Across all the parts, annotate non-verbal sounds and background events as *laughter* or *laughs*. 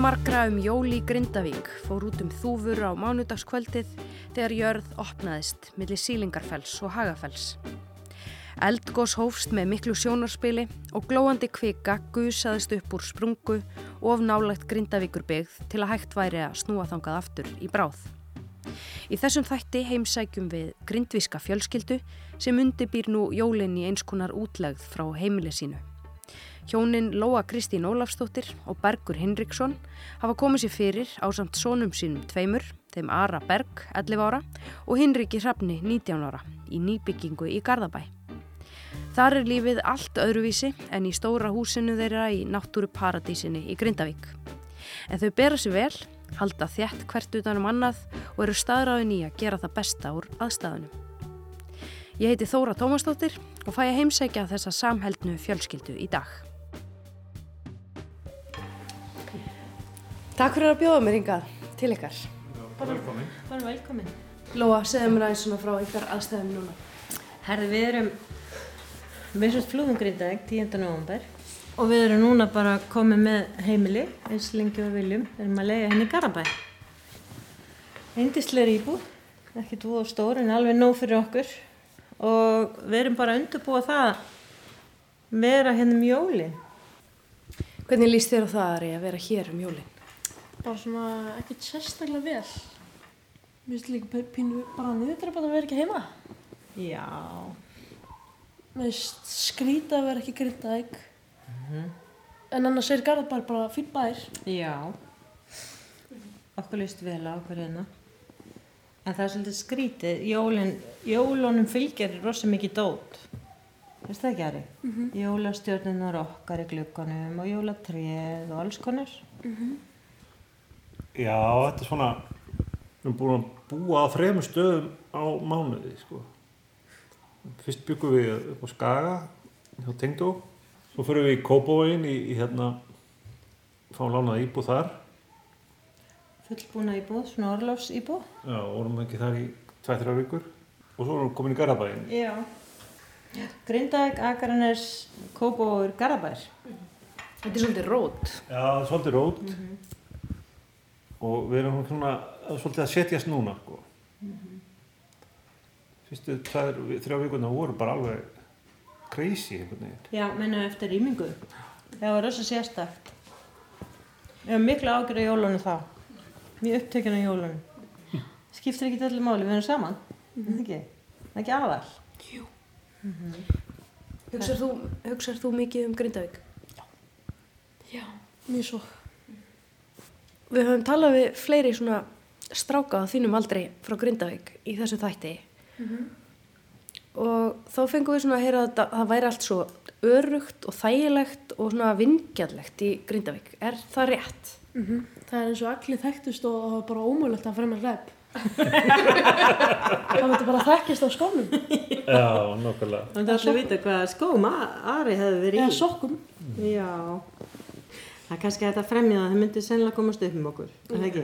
Margra um jól í Grindavík fór út um þúfur á mánudagskvöldið þegar jörð opnaðist millir sílingarfells og hagafells. Eldgós hófst með miklu sjónarspili og glóandi kvika gusaðist upp úr sprungu of nálagt Grindavíkur byggð til að hægt væri að snúa þangað aftur í bráð. Í þessum þætti heimsækjum við grindvíska fjölskyldu sem undibýr nú jólinn í einskonar útlegð frá heimili sínu. Hjónin Lóa Kristín Ólafstóttir og Bergur Hinriksson hafa komið sér fyrir á samt sónum sínum tveimur, þeim Ara Berg, 11 ára, og Hinriki Hrafni, 19 ára, í nýbyggingu í Garðabæ. Þar er lífið allt öðruvísi en í stóra húsinu þeirra í náttúru paradísinni í Grindavík. En þau bera sér vel, halda þjætt hvert utanum annað og eru staðráðin í að gera það besta úr aðstæðunum. Ég heiti Þóra Tómastóttir og fæ að heimsækja þessa samheldnu fjölskyldu í dag. Takk fyrir að bjóða mér hingað til ykkar. Velkomin. Bara velkomin. Lóa, segðu mér aðeins svona frá ykkar aðstæðum núna. Herði, við erum, við erum flúðum Grindavík 10. november og við erum núna bara komið með heimili eins lengi og við viljum. Við erum að lega henni í Garabæ. Eindisleiri íbúð, ekki dvo stór en alveg nóg fyrir okkur og við erum bara að undurbúa það að vera hérna um jólinn. Hvernig líst þér á það að vera hér um jólinn? Bara svona ekkert sérstaklega vel mér finnst líka pí- pínu bara niður að vera ekki heima Já, mér finnst skrýta að vera ekki grindaðeg en annars er Garðabær bara fýr bær já. Okkur líst vel á okkur hérna. En það er svolítið skrítið, jólin, jólunum fylgir rosa mikið dót. Veist það ekki, Ari? Mm -hmm. Jólastjörnunar okkar í glukkanum og jólatréð og alls konar. Já, þetta er svona, við erum búin að búa á þremur stöðum á mánuði, sko. Fyrst byggum við upp á Skaga, hjá Tengdó. Svo fyrir við í Kópavóin í, í hérna, fáum lánað íbúð þar. Fullbúna íbúð, svona orlofs íbúð. Já, vorum ekki þar í 2-3 vikur. Og svo erum við komin í Garabæin. Já. Grindavík, Akaranes, Kópavóður, Garabær. Þetta er svolítið rót. Já, svolítið rót. Og við erum svona, er svolítið að setjast núna, sko. Fyrstu tvær, þrjá vikuna voru bara alveg crazy einhvern veginn. Já, menna eftir rýmingu. Það var rosa sérstakt. Ég var miklu ágjör á jólunum þá. Mjög upptökjun á jólunum. Skiptir ekki öllu máli, við erum saman. Mm -hmm. ekki? Það ekki aðal. Hugsar þú, hugsar þú mikið um Grindavík? já, mjög svo Við höfum talað við fleiri svona stráka á þínum aldrei frá Grindavík í þessu þætti og þá fengum við svona að heyra að það- væri allt svo örugt og þægilegt og svona vingjallegt í Grindavík. Er það rétt? það er eins og allir þekktust og það var bara ómögulegt að fremja rep *laughs* það myndi bara þekkist á skónum Já, nokkulega. Það er alltaf að vita hvað skóm Ari hefði verið eða í. sokkum Já. Það er kannski að fremja það, það myndi sennilega komast upp um okkur. Er það ekki?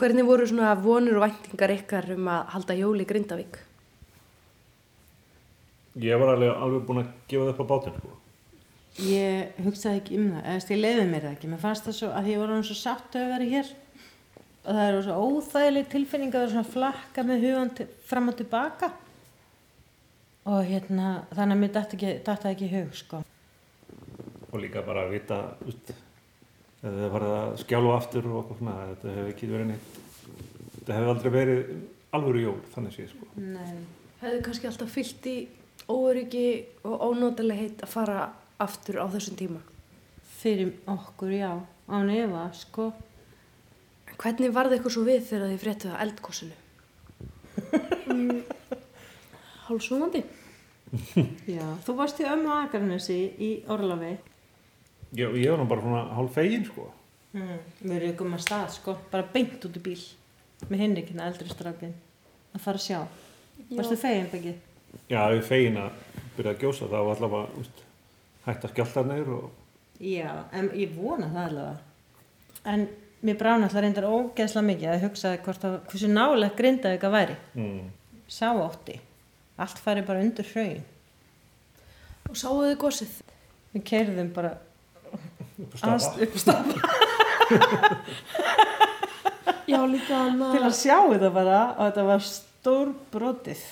Hvernig voru svona vonur og væntingar ykkar um að halda jól í Grindavík? Ég var alveg, alveg búinn að gefa það upp á bátinn, sko. Ég hugsaði ekki um það, eða ég leiði mér það ekki. Mér fannst það svo að ég var hann svo satt að vera hér og það er svo óþægileg tilfinning að vera svona flakka með hugan til, fram og tilbaka og hérna þannig að mér dætti ekki, það ekki í hug sko. Og líka bara að vita, veist, ef það farið að skjálfa aftur og okkur svona, þetta hefur ekki verið neitt, þetta hefur aldrei verið alvöru jól, þannig sé, sko. Nei. Hefðu kannski alltaf fyllt í óöryggi og ónótalegheit að fara aftur á þessum tíma? Fyrir okkur, já, án efa, sko. Hvernig varði ykkur svo við þegar þið fréttuð að eldgósinu? *laughs* hálfsvonandi *laughs* Já, þú varst í ömmu Akarnesi í Orlafi. Ég, ég var nú bara svona hálf fegin, sko. Mm. Við erum ykkur að stað, sko, bara beint út í bíl með Hinrikina eldri strákin að fara að sjá. Varstu fegin, Beggi? Já, er fegin að byrja að gjósa, það var allavega, veist, hægt að skjálta neyður og Já, en ég vona það allavega. En mér brána alltaf reyndar ógeðslega mikið að hugsa hvort að hversu nálega grindaði eitthvað væri. mm, Sá ótti. Allt fari bara undir hraun. Og sáuðu gósið? Við keirðum bara upp á stafa. *laughs* Já, líka hann til að sjá þetta bara og þetta var stór brotið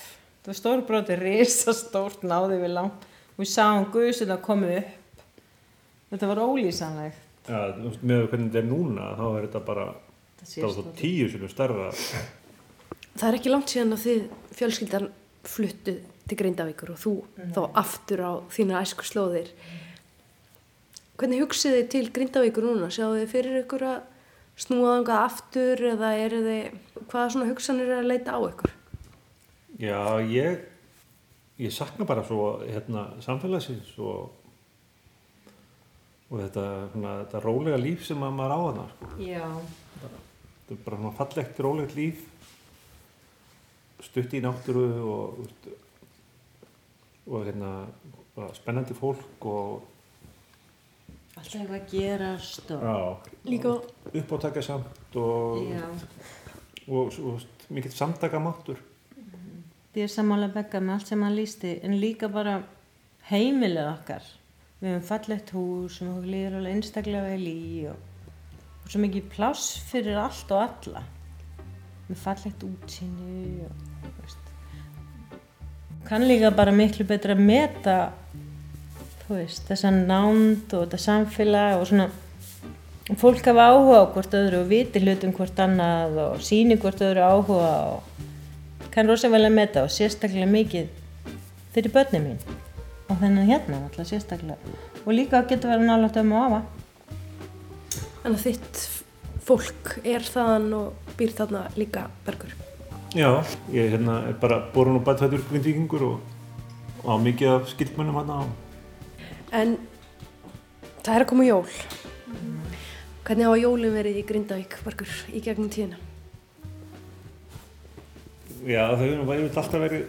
þetta var stór brotið, risa stórt náði við langt. Og við sáum guðsinn að koma upp. Þetta var ólýsanlegt. Já, með hvernig þetta er núna, þá er þetta bara, tíu sinum stærra. Það er ekki langt síðan að þið fjölskyldan fluttuð til Grindavíkur og þú þá aftur á þína æsku slóðir. Hvernig hugsið þið til Grindavíkur núna? Sjáu þið fyrir ykkur að snúa þangað aftur eða eru þið, hvaða svona hugsanir er að leita á ykkur? Já, ég, ég sakna bara svo, hérna, samfélagsins og, og þetta, svona, þetta rólega líf sem að maður á hana, sko. já, Þetta er bara svona fallegt, rólegt líf, stutt í náttúru og, veist, og hérna, spennandi fólk og, alltaf eitthvað að gerast og já, líka, uppátækja samt og, já, og, og, og mikill samtakamáttur. ég er sammála begga með allt sem hann lísti en líka bara heimilið okkar. Við höfum fallegt hús sem okkur líður alveg einstaklega vel í og, og svo mikið pláss fyrir allt og alla. Með fallegt útsýni og þú veist. Kann líka bara miklu betra að meta veist þessa nánd og þetta samfélag og svona fólk hafa áhuga á hvort öðru og viti hlutum hvort annað og síni hvort öðru áhuga og kann rosalega meta og sérstaklega mikið fyrir börnin mín og þennan hérna alltaf sérstaklega og líka getur verið nálægt um og afa Þannig að þitt fólk er þaðan og býr þarna líka bergur. Já, ég hérna, er bara borun og bætfættur grindvíkingur og, og á mikið af skildmönnum hann á. En það er að koma jól. Hvernig hafa jólin verið í Grindavík bergur í gegnum tíðina? Já, þau hefur væri alltaf verið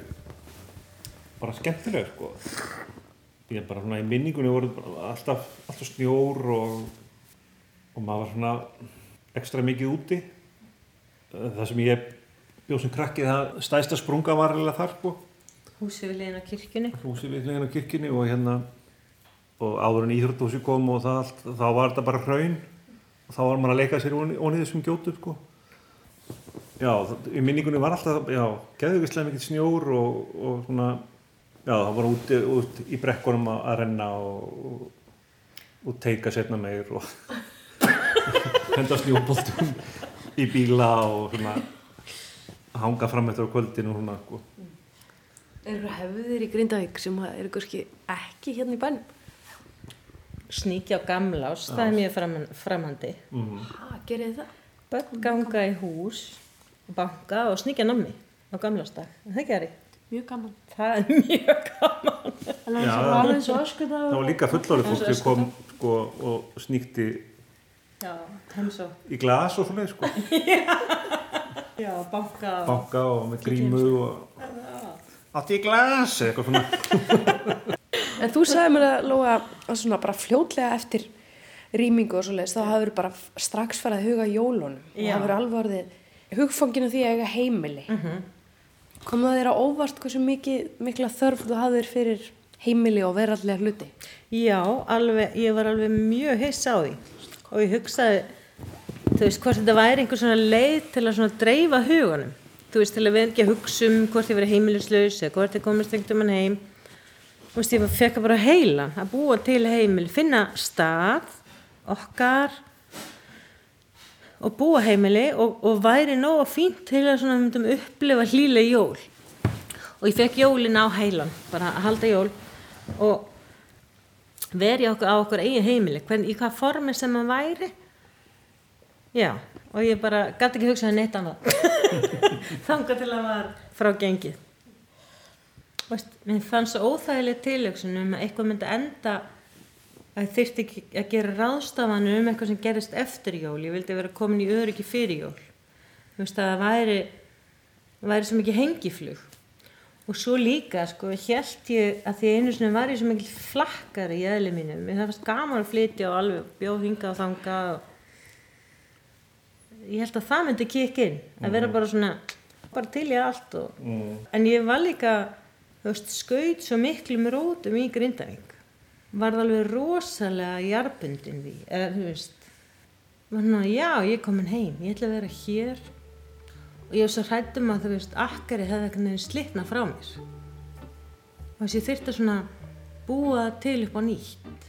bara skemmtilega, sko. Ég er bara svona í minningunni voru alltaf, alltaf snjór og, og maður var svona ekstra mikið úti. Það sem ég bjóð sem krakki, það stæsta sprunga var eiginlega þar, sko. húsi við liðin á kirkjunni húsi við hlegin á kirkjunni og hérna og áður en íþróttúsi kom og það allt, þá var þetta bara hraun og þá var maður að leika sér onni þessum gjótum sko. Já, það- í minningunni var alltaf, já, geðugislega mikill snjór og, og svona, já, það var úti, út í brekkunum að, að renna og, og, og teika setna meir og *laughs* henda snjóboltum í bíla og svona hanga fram eftir á kvöldinu og svona, sko. Eru hefðir í Grindavík sem eru kannski ekki hérna í bænum? Sníkja á gamlás, það er mjög framan, framandi. Mm Ha, gerið þið það? börn ganga í hús og banka og sníkja nammi á gamlásdag það gerir Mjög gaman. það er mjög gaman. Já. Það var líka fullorðið fólk sem kom sko, og sníkti já, í glas og svona sko. *laughs* já, banka banka og með grímu og átti í glas eða eitthvað svona *laughs* En þú sagði mér að Lóa að svona bara fljótlega eftir rýmingu og svoleiðis þá hafður bara strax farið að huga jólunum og hafður alveg orðið hugfanginu því að eiga heimili. Mm Kom það þér á óvart hversu mikið, mikla þörf þú hafðir fyrir heimili og verallega hluti? Já, alveg, ég var alveg mjög hiss á því og ég hugsaði, þú veist, hvort þetta væri einhver svona leið til að svona dreifa hugunum. Þú veist, til að við ekki að hugsa um hvort ég verið heimilislaus eða hvort ég komist einhvern mann heim. Þú veist, ég fekk bara heilan. Að búa til heimil, finna stað, okkar og búa heimili og, og væri nóg fínt til að svona myndum upplifa hlýlega jól. Og ég fekk jólin á heilan, bara að halda jól og veri okkur á okkur eigin heimili hvern, í hvað formi sem hann væri. Já, og ég bara gæti ekki hugsaði neitt annað. *laughs* Þangað til að var frá gengið Veist, mér fannst svo óþægileg tilöksun um að eitthvað myndi enda að ekki að gera ráðstafanir um eitthvað sem gerist eftir jól. Ég vildi vera komin í öryggi fyrir jól. Að það væri væri svo mikið hengiflug. Og svo líka sko held ég að því einu sinni var ég svo mikil flakkari í eðli mínu. Mér það fannst gaman að flytja og alveg bjóð hinga og þanga og ég held að það myndi kikk inn. Að vera bara svona bara til ég allt og mm. en ég var líka veist, skaut svo miklum rótum í Grindavík. Varð alveg rosalega jarbundin því eða þú veist. Var svona, já, ég er komin heim, ég ætla að vera hér. Og ég var svo hrættum að þú veist, akkari hefði einhvern veginn slitna frá mér. Og þess ég þyrfti að svona búa til upp á nýtt.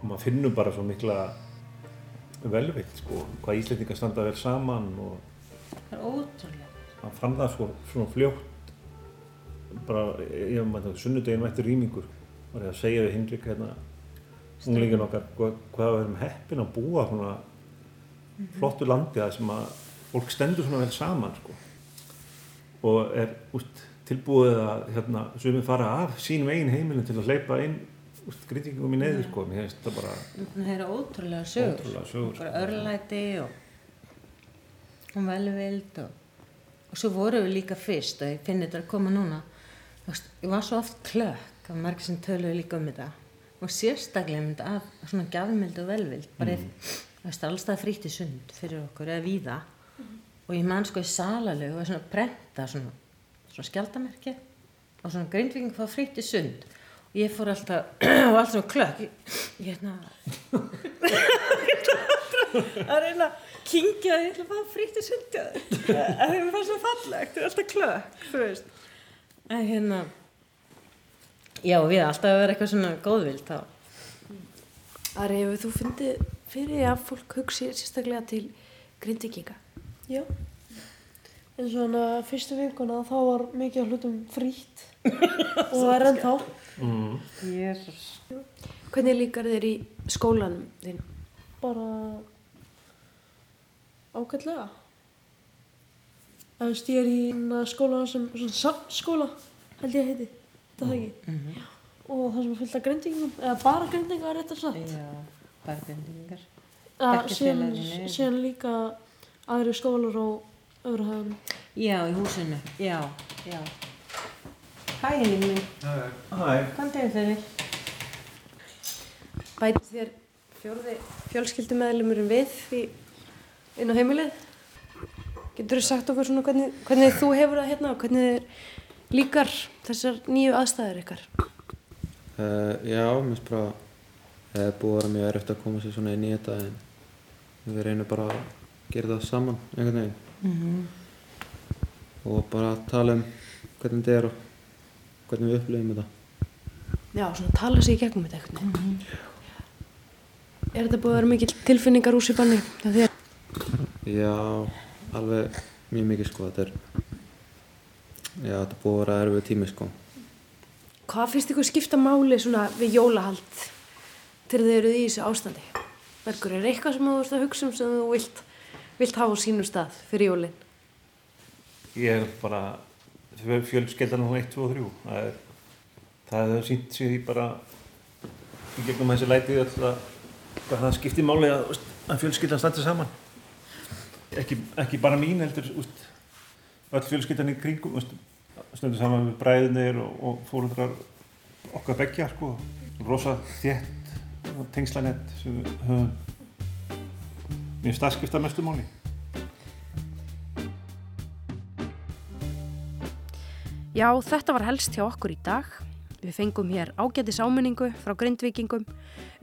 Og maður finnur bara svo mikla velvikt sko, hvað Íslendingar standa vel saman og það maður fann það svo, svona fljótt bara, ég hef maður sunnudeginu eftir rýmingur var ég að segja við Hinrik hérna unglingin okkar hvað, hvað við erum heppin að búa svona flottu landi að sem að fólk stendur svona vel saman sko. og er úst, tilbúið að hérna, sumið fara af sínum eigin heimilin til að hleypa inn grítingum í neyður sko. mér finnst það bara það er ótrúlega sögur, ótrúlega sögur bara sko. örlæti og, og velvild og, og svo voru við líka fyrst og ég finn þetta að koma núna. Veist, ég var svo oft klökk af margir sem töluðu líka um þetta. Og sérstaklega mynd af svona gafmild og velvild. Bara mm. veist, allstað frítt í sund fyrir okkur eða víða. Og ég man sko í salalegu og svona prenta svona, svona skjaldamerki og svona grindviking fá frítt í sund. Og ég fór alltaf *clears throat* og allt svona klökk. Ég, ég hérna *laughs* að reyna að kingja ég ætla að fá frítt í sund *laughs* að það bara svo fallegt, það er alltaf klökk þú veist en hérna já, við alltaf að vera eitthvað svona góðvild þá Ari, hefur þú fundið fyrir að fólk hugsi sérstaklega til grindvikinga? Já. En svona fyrstu vikuna þá var mikið hlutum frítt *laughs* og það er ennþá. mm. Jésús Hvernig líkar þér í skólanum þinn? Bara ágætlega. Veist ég er í skóla sem svona samskóla held ég að heiti. Það er það ekki. Og það sem er fullt af grindingum, eða bara grindingar er þetta satt. já, Ja, Bekkjarfélagarnir síðan, síðan líka aðri skólar á öðru hæðunum. já, í húsinu, já, já Hæ, Henning minn, Hæ, hvað tegir þeirri? Bætist þér fjórði fjölskyldumæðlumurinn við í, inn á heimilið? Getur þú sagt okkur svona hvernig, hvernig þú hefur það hérna og hvernig þér líkar þessar nýju aðstæður ykkar? Uh, já, mér finnst bara það er búið að vera mjög erfitt að koma sér svona inn í þetta en við reynum bara að gera það saman einhvern veginn Mhm. og bara tala um hvernig þetta er og hvernig við upplifum þetta. Já, svona tala sig í gegnum þetta eitthvað. Er þetta búið að vera mikil tilfinningar úr sér banni? Já, alveg mjög mikið sko, þetta er já, þetta er búið að vera erfið tími sko. Hvað finnst ykkur skipta máli svona við jólahald til þið eruð í þessu ástandi? Bergur, er eitthvað sem þú ert að hugsa um sem þú vilt, vilt hafa á sínum stað fyrir jólinn? ég er bara fjölskeldan hún 1, 2 og 3 það er það hefur sínt sig í bara í gegnum þessi lætið öll að hvað það skiptir máli að, að fjölskyldan standi saman ekki, ekki bara mín heldur úst, öll fjölskyldan í kringum úst, stundur saman með bræðinir og, og fórundrar okkar beggja sko, rosa þétt tengslanett sem við höfum. Mér staðskipta mestu máli. Já, þetta var helst hjá okkur í dag. Við fengum hér ágætis áminningu frá grindvikingum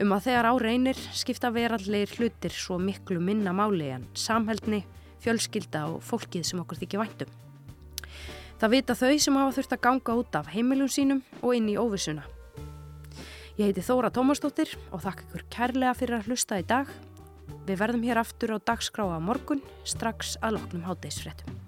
um að þegar á reynir skipta verallegir hlutir svo miklu minna máli en samheldni, fjölskylda og fólkið sem okkur þykir væntum. Það vita þau sem hafa þurft að ganga út af heimilum sínum og inn í óvissuna. Ég heiti Þóra Tómasdóttir og þakka ykkur kærlega fyrir að hlusta í dag. Við verðum hér aftur á dagskrá á morgun strax að loknum hátdeisfréttum.